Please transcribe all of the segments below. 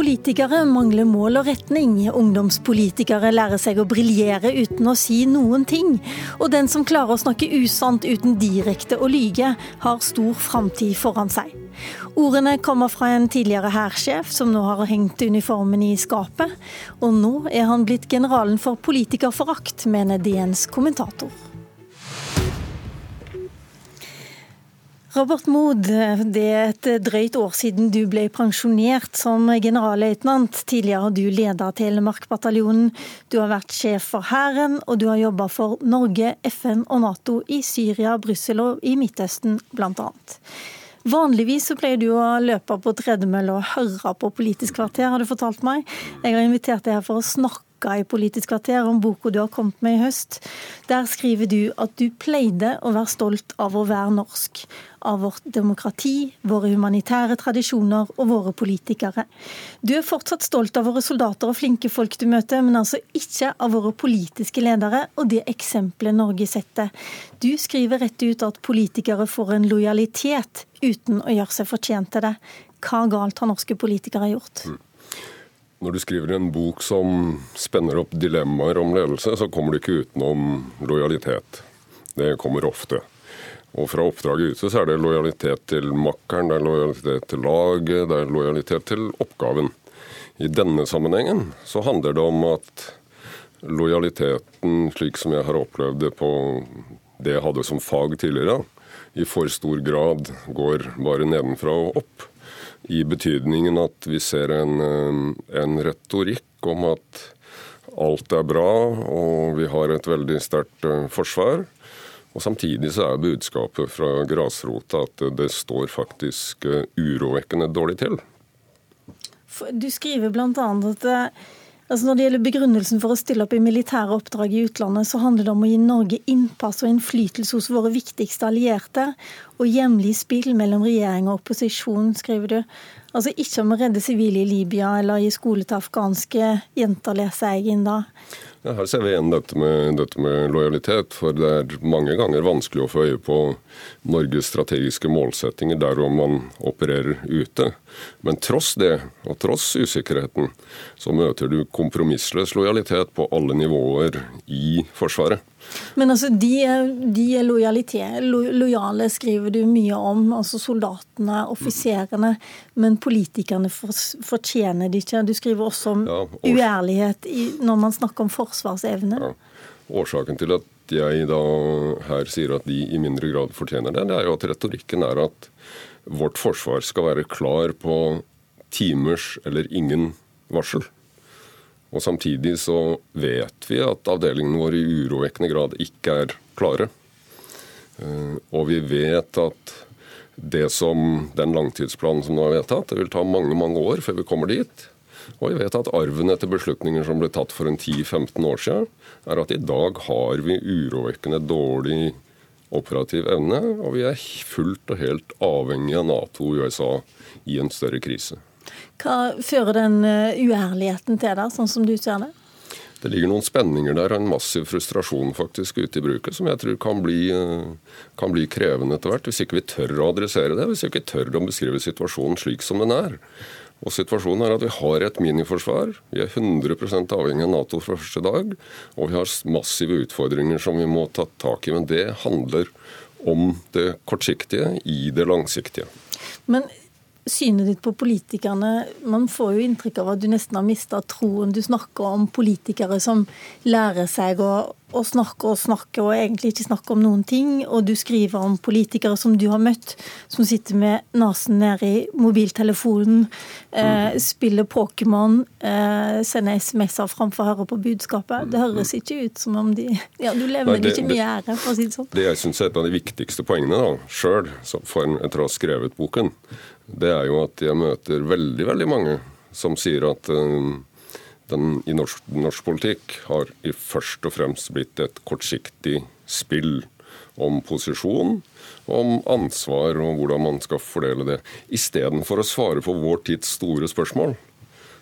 Politikere mangler mål og retning. Ungdomspolitikere lærer seg å briljere uten å si noen ting. Og den som klarer å snakke usant uten direkte å lyge, har stor framtid foran seg. Ordene kommer fra en tidligere hærsjef som nå har hengt uniformen i skapet. Og nå er han blitt generalen for politikerforakt, mener DNs kommentator. Robert Mood, det er et drøyt år siden du ble pensjonert som generalløytnant. Tidligere har du ledet Telemark-bataljonen, du har vært sjef for Hæren, og du har jobba for Norge, FN og Nato i Syria, Brussel og i Midtøsten bl.a. Vanligvis så pleier du å løpe på tredemølle og høre på Politisk kvarter, har du fortalt meg. Jeg har invitert deg her for å snakke i Politisk kvarter om boka du har kommet med i høst. Der skriver du at du pleide å være stolt av å være norsk. Av vårt demokrati, våre humanitære tradisjoner og våre politikere. Du er fortsatt stolt av våre soldater og flinke folk du møter, men altså ikke av våre politiske ledere og det eksempelet Norge setter. Du skriver rett ut at politikere får en lojalitet uten å gjøre seg fortjent til det. Hva galt har norske politikere gjort? Mm. Når du skriver en bok som spenner opp dilemmaer om ledelse, så kommer du ikke utenom lojalitet. Det kommer ofte. Og fra oppdraget ute så er det lojalitet til makkeren, det er lojalitet til laget, det er lojalitet til oppgaven. I denne sammenhengen så handler det om at lojaliteten, slik som jeg har opplevd det på det jeg hadde som fag tidligere, i for stor grad går bare nedenfra og opp i betydningen at vi ser en, eh, en retorikk om at alt er bra, og vi har et veldig sterkt eh, forsvar. Og Samtidig så er budskapet fra grasrota at det står faktisk eh, urovekkende dårlig til. Du skriver bl.a. at Altså når det gjelder Begrunnelsen for å stille opp i militære oppdrag i utlandet, så handler det om å gi Norge innpass og innflytelse hos våre viktigste allierte, og hjemlig spill mellom regjering og opposisjon, skriver du. Altså ikke om å redde sivile i Libya eller gi skole til afghanske jenter, leser jeg inn da. Ja, her ser vi igjen dette med, dette med, lojalitet. For det er mange ganger vanskelig å få øye på Norges strategiske målsettinger der hvor man opererer ute. Men tross det, og tross usikkerheten, så møter du kompromissløs lojalitet på alle nivåer i Forsvaret. Men altså, de de er lo, lojale, skriver du mye om. Altså soldatene, offiserene. Men politikerne for, fortjener det ikke. Du skriver også om ja, uærlighet i, når man snakker om forsvarsevne. Ja. Årsaken til at jeg da her sier at de i mindre grad fortjener det, det er jo at retorikken er at vårt forsvar skal være klar på timers eller ingen varsel. Og Samtidig så vet vi at avdelingene våre i urovekkende grad ikke er klare. Eh, og vi vet at det som den langtidsplanen som nå er vedtatt, det vil ta mange mange år før vi kommer dit. Og vi vet at arven etter beslutninger som ble tatt for en 10-15 år siden, er at i dag har vi urovekkende dårlig operativ evne, og vi er fullt og helt avhengig av Nato og USA i en større krise. Hva fører den eh, uærligheten til, da, sånn som du ser det? Det ligger noen spenninger der og en massiv frustrasjon faktisk ute i bruket, som jeg tror kan bli, eh, kan bli krevende etter hvert, hvis ikke vi tør å adressere det. Hvis vi ikke tør å beskrive situasjonen slik som den er. Og situasjonen er at Vi har et miniforsvar. Vi er 100 avhengig av Nato fra første dag. Og vi har massive utfordringer som vi må ta tak i. Men det handler om det kortsiktige i det langsiktige. Men synet ditt på politikerne Man får jo inntrykk av at du nesten har mista troen. Du snakker om politikere som lærer seg å, å, snakke og snakke og egentlig ikke snakke om noen ting. Og du skriver om politikere som du har møtt, som sitter med nesen nede i mobiltelefonen, eh, spiller Pokémon, eh, sender SMS-er framfor å høre på budskapet. Det høres ikke ut som om de Ja, du lever Nei, det, ikke mye ære, for å si det sånn. Det jeg syns er et av de viktigste poengene da, sjøl, etter å ha skrevet boken, det er jo at jeg møter veldig, veldig mange som sier at uh, den i norsk, norsk, politikk har i først og fremst blitt et kortsiktig spill om posisjon, om ansvar og hvordan man skal fordele det, istedenfor å svare på vår tids store spørsmål.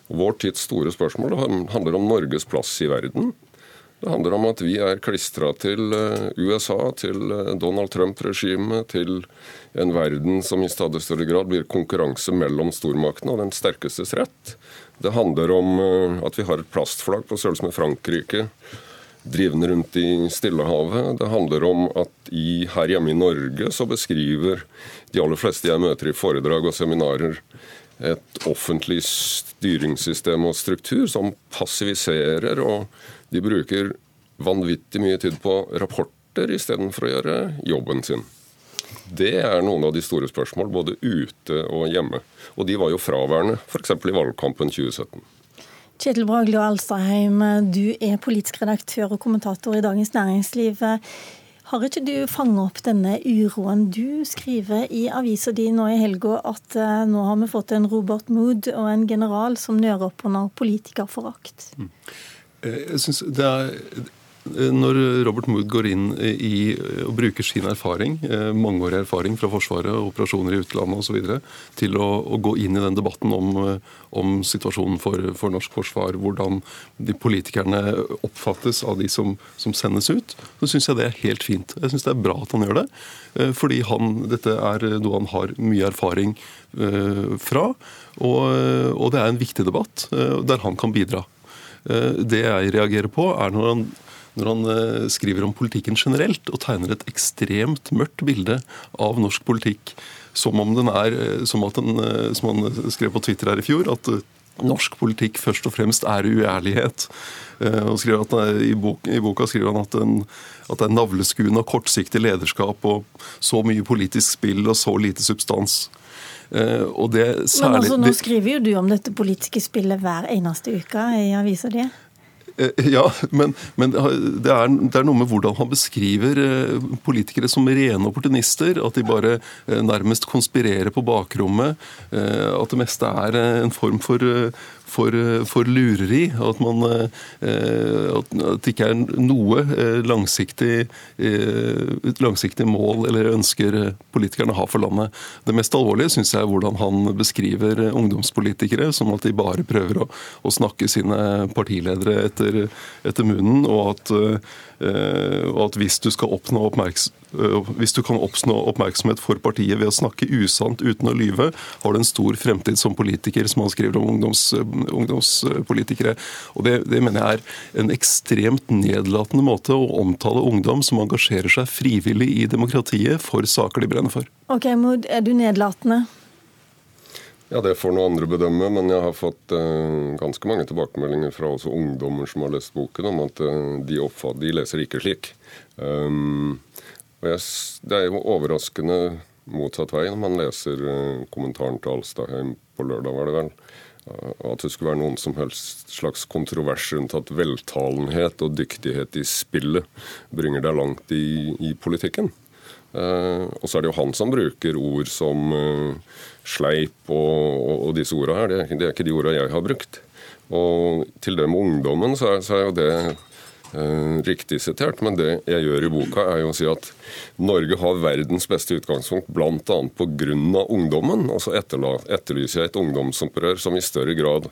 Vår tids store spørsmål handler om Norges plass i verden. Det handler om at vi er klistra til eh, USA, til eh, Donald Trump-regimet, til en verden som i stadig større grad blir konkurranse mellom stormaktene og den sterkestes rett. Det handler om eh, at vi har et plastflagg på størrelse med Frankrike drivende rundt i Stillehavet. Det handler om at i, her hjemme i Norge så beskriver de aller fleste jeg møter i foredrag og seminarer, et offentlig styringssystem og struktur som passiviserer, og de bruker vanvittig mye tid på rapporter istedenfor å gjøre jobben sin. Det er noen av de store spørsmål, både ute og hjemme. Og de var jo fraværende, f.eks. i valgkampen 2017. Kjetil Bragli og Alstaheim, du er politisk redaktør og kommentator i Dagens Næringsliv. Har ikke du fanget opp denne uroen? Du skriver i avisa di nå i helga at uh, nå har vi fått en Robert Mood og en general som nører opp under politikerforakt. Mm. Eh, jeg synes det er Eh, når Robert Mood går inn i og bruker sin erfaring, eh, mangeårig erfaring fra Forsvaret, operasjoner i utlandet osv., til å, å, gå inn i den debatten om, eh, om situasjonen for, for, norsk forsvar, hvordan de politikerne oppfattes av de som, som sendes ut, så syns jeg det er helt fint. Jeg syns det er bra at han gjør det. Fordi han, dette er noe han har mye erfaring fra, og, og det er en viktig debatt der han kan bidra. Det jeg reagerer på, er når han når han eh, skriver om politikken generelt og tegner et ekstremt mørkt bilde av norsk politikk. Som om den er, eh, som, den, eh, som han skrev på Twitter her i fjor, at norsk politikk først og fremst er uærlighet. Og at, i, bok, i, boka skriver han at, den, at det er navleskuende og kortsiktig lederskap og så mye politisk spill og så lite substans. Og det særlig, Men altså, Nå skriver jo du om dette politiske spillet hver eneste uke i avisa di. Eh, ja, men, men det, er, det, er, noe med hvordan han beskriver eh, politikere som rene opportunister. At de bare eh, nærmest konspirerer på bakrommet. At det meste er en form for for, for lureri. At, man, eh, at det ikke er noe eh, langsiktig, eh, langsiktig mål eller ønsker politikerne har for landet. Det mest alvorlige syns jeg er hvordan han beskriver ungdomspolitikere som at de bare prøver å, å snakke sine partiledere etter, etter munnen, og at Eh, og at hvis du, eh, hvis du, kan oppsnå oppmerksomhet for partiet ved å snakke usant uten å lyve, har du en stor fremtid som politiker, som han skriver om ungdoms, eh, ungdomspolitikere. Og det, det, mener jeg er en ekstremt nedlatende måte å omtale ungdom som engasjerer seg frivillig i demokratiet for saker de brenner for. Ok, Mod, er du nedlatende? Ja, Det får noen andre bedømme, men jeg har fått uh, ganske mange tilbakemeldinger fra også ungdommer som har lest boken, om at uh, de, oppfatt, de leser ikke slik. Um, jeg, Det er jo overraskende motsatt vei når man leser uh, kommentaren til Alstadheim på lørdag, var det vel. At det skulle være noen som helst slags kontrovers rundt at veltalenhet og dyktighet i spillet bringer deg langt i, i politikken. Uh, og så er det jo han som bruker ord som uh, sleip og, og, og disse ordene her. Det er, det er, ikke de ordene jeg har brukt. Og til det med ungdommen, så er, så er jo det riktig sitert. Men det jeg gjør i boka, er jo å si at Norge har verdens beste utgangspunkt bl.a. pga. ungdommen. Og så etterlyser jeg et ungdomsopprør som i større grad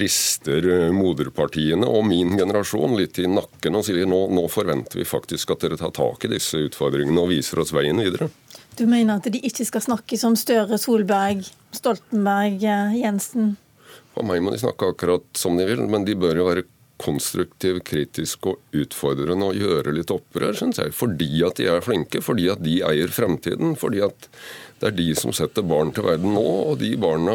rister eh, moderpartiene og min generasjon litt i nakken og sier nå, nå forventer vi faktisk at dere tar tak i disse utfordringene og viser oss veien videre. Du mener at de ikke skal snakke som Støre, Solberg, Stoltenberg, eh, Jensen? For meg må de snakke akkurat som de vil, men de bør jo være konstruktiv, kritisk og utfordrende og gjøre litt opprør, syns jeg. Fordi at de er flinke, fordi at de eier fremtiden. Fordi at det er de som setter barn til verden nå, og de barna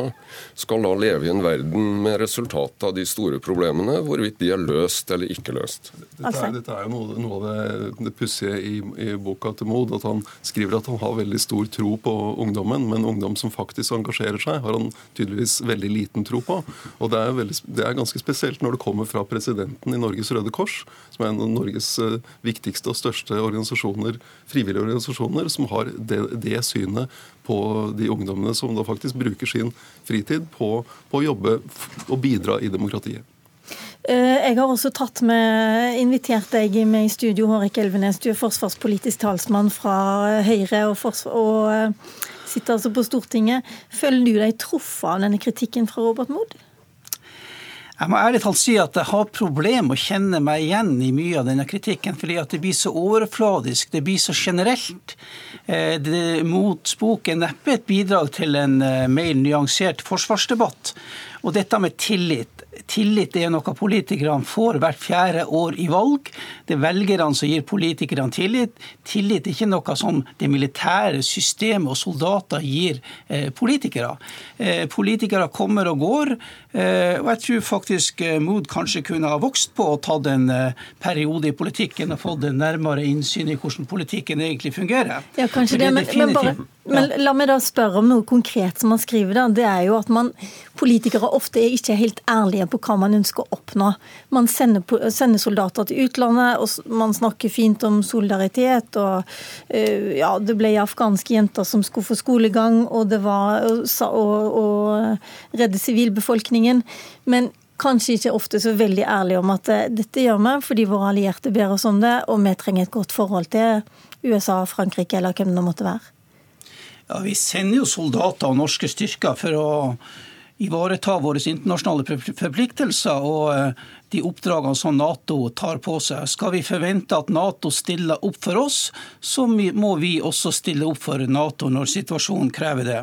skal da leve i en verden med resultatet av de store problemene, hvorvidt de er løst eller ikke løst. Dette er, dette er jo noe, noe, av det, det pussige i, i, boka til Mod, at han skriver at han har veldig stor tro på ungdommen, men ungdom som faktisk engasjerer seg, har han tydeligvis veldig liten tro på. Og det er, veldig, det er ganske spesielt når det kommer fra presidenten i Norges Røde Kors, som er en av Norges eh, viktigste og største organisasjoner, frivillige organisasjoner, som har det, det synet på de ungdommene som da faktisk bruker sin fritid på, på å jobbe og bidra i demokratiet. Eh, jeg har også tatt med, invitert deg med i studio, Hårek Elvenes. Du er forsvarspolitisk talsmann fra Høyre og, og eh, sitter altså på Stortinget. Føler du deg truffet av denne kritikken fra Robert Mood? Jeg må ærlig talt si at jeg har problemer med å kjenne meg igjen i mye av denne kritikken, fordi at det blir så overfladisk, det blir så generelt. Eh, det Mots bok er neppe et bidrag til en eh, mer nyansert forsvarsdebatt. Og dette med tillit. Tillit er noe politikerne får hvert fjerde år i valg. Det er velgerne som gir politikerne tillit. Tillit er ikke noe som det militære systemet og soldater gir eh, politikere. Eh, politikere kommer og går, eh, og jeg tror faktisk Mood kanskje kunne ha vokst på og tatt en periode i politikken og fått en nærmere innsyn i hvordan politikken egentlig fungerer. Ja, kanskje det, men, men, bare, men, la meg da spørre om noe konkret som man skriver der. Det er jo at man, politikere ofte er ikke helt ærlige på hva man ønsker å oppnå. Man sender, sender soldater til utlandet, og man snakker fint om solidaritet. og uh, ja, Det ble afghanske jenter som skulle få skolegang, og det var å, redde sivilbefolkningen. Men kanskje ikke ofte så veldig ærlige om at uh, dette gjør vi fordi våre allierte ber oss om det, og vi trenger et godt forhold til USA, Frankrike eller hvem det måtte være. Ja, Vi sender jo soldater og norske styrker for å ivareta våre internasjonale forpliktelser. og eh, de oppdragene som Nato tar på seg. Skal vi forvente at Nato stiller opp for oss, så må vi også stille opp for Nato når situasjonen krever det.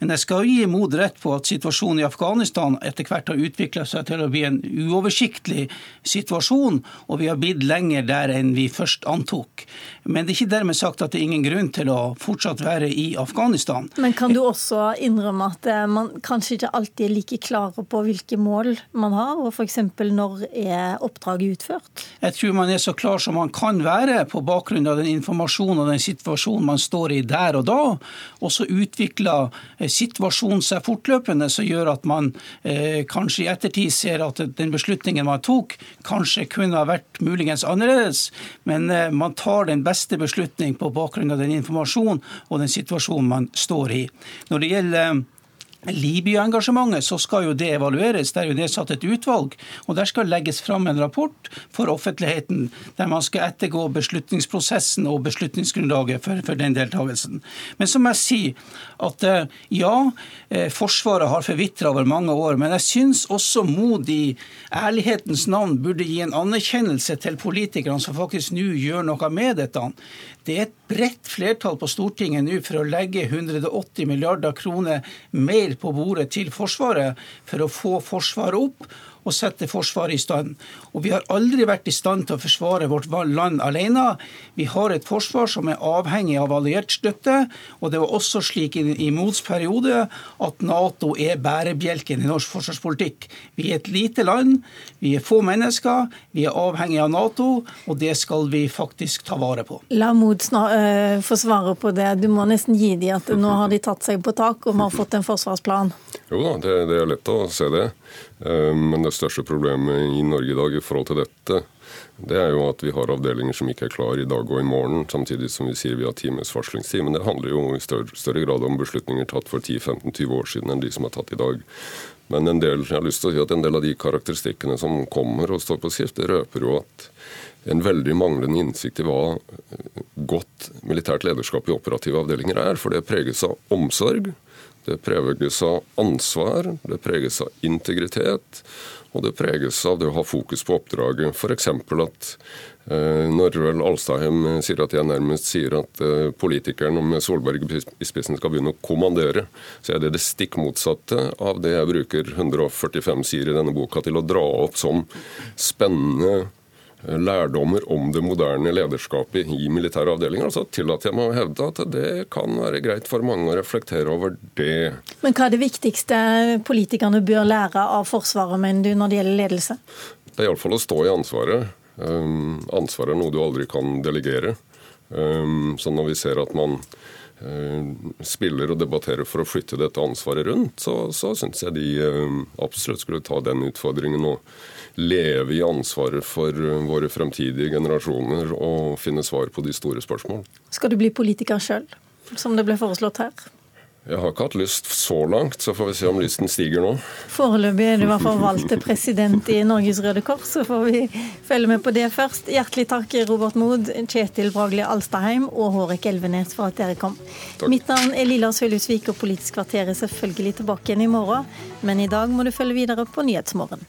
Men jeg skal gi Mod rett på at situasjonen i Afghanistan etter hvert har utvikla seg til å bli en uoversiktlig situasjon, og vi har blitt lenger der enn vi først antok. Men det er ikke dermed sagt at det er ingen grunn til å fortsatt være i Afghanistan. Men kan du også innrømme at eh, man kanskje ikke alltid er like klare på hvilke mål man har, og f.eks. når er oppdraget utført? Jeg tror man er så klar som man kan være på bakgrunn av den informasjonen og den situasjonen man står i der og da. Og så utvikler eh, situasjonen seg fortløpende, som gjør at man eh, kanskje i ettertid ser at den beslutningen man tok, kanskje kunne ha vært muligens annerledes. Men eh, man tar den beste beslutning på bakgrunn av den informasjonen og den situasjonen man står i. Når det gjelder Libya-engasjementet, så skal jo det evalueres. Det er jo nedsatt et utvalg. og Der skal legges fram en rapport for offentligheten der man skal ettergå beslutningsprosessen og beslutningsgrunnlaget for, for den deltakelsen. Men så må jeg si at eh, ja, eh, Forsvaret har forvitra over mange år, men jeg syns også Mod i ærlighetens navn burde gi en anerkjennelse til politikerne som faktisk nå gjør noe med dette. Det er et bredt flertall på Stortinget nå for å legge 180 milliarder kroner mer på bordet til Forsvaret for å få Forsvaret opp og sette Forsvaret i stand. Og Vi har aldri vært i stand til å forsvare vårt land alene. Vi har et forsvar som er avhengig av alliert støtte. Og det var også slik i, i Mols periode at Nato er bærebjelken i norsk forsvarspolitikk. Vi er et lite land, vi er få mennesker, vi er avhengig av Nato, og det skal vi faktisk ta vare på. La Mod øh, få svare på det. Du må nesten gi dem at nå har de tatt seg på tak og vi har fått en forsvarsplan. Jo da, det, det er lett å se det. Eh, men det største problemet i Norge i dag i forhold til dette, det er jo at vi har avdelinger som ikke er klar i dag og i morgen, samtidig som vi sier vi har times varslingstid. Men det handler jo i større, grad om beslutninger tatt for 10-15-20 år siden enn de som er tatt i dag. Men en del, jeg har lyst til å si at en del av de karakteristikkene som kommer og står på skrift, det røper jo at en veldig manglende innsikt i hva godt militært lederskap i operative avdelinger er. For det preges av omsorg, det preges av ansvar, det preges av integritet, og det preges av det å ha fokus på oppdraget. F.eks. at eh, når vel Alstaheim sier at jeg nærmest sier at politikerne politikeren med Solberg i spissen skal begynne å kommandere, så er det det stikk motsatte av det jeg bruker 145 sider i denne boka til å dra opp som spennende lærdommer om det moderne lederskapet i militære avdelinger. Så tillater jeg meg å hevde at det kan være greit for mange å reflektere over det. Men hva er det viktigste politikerne bør lære av Forsvaret, mener du, når det gjelder ledelse? Det er iallfall å stå i ansvaret. Um, ansvaret er noe du aldri kan delegere. Um, så når vi ser at man uh, spiller og debatterer for å flytte dette ansvaret rundt, så, så syns jeg de um, absolutt skulle ta den utfordringen og leve i ansvaret for våre fremtidige generasjoner og finne svar på de store spørsmål. Skal du bli politiker sjøl, som det ble foreslått her? Jeg har ikke hatt lyst så langt, så får vi se om lysten stiger nå. Foreløpig er du i hvert fall valgt til president i Norges Røde Kors, så får vi følge med på det først. Hjertelig takk Robert Mood, Kjetil Bragli Alstaheim og Hårek Elvenes for at dere kom. Takk. Mitt navn er Lilla Sølhusvik, og Politisk kvarter er selvfølgelig tilbake igjen i morgen. Men i dag må du følge videre på Nyhetsmorgen.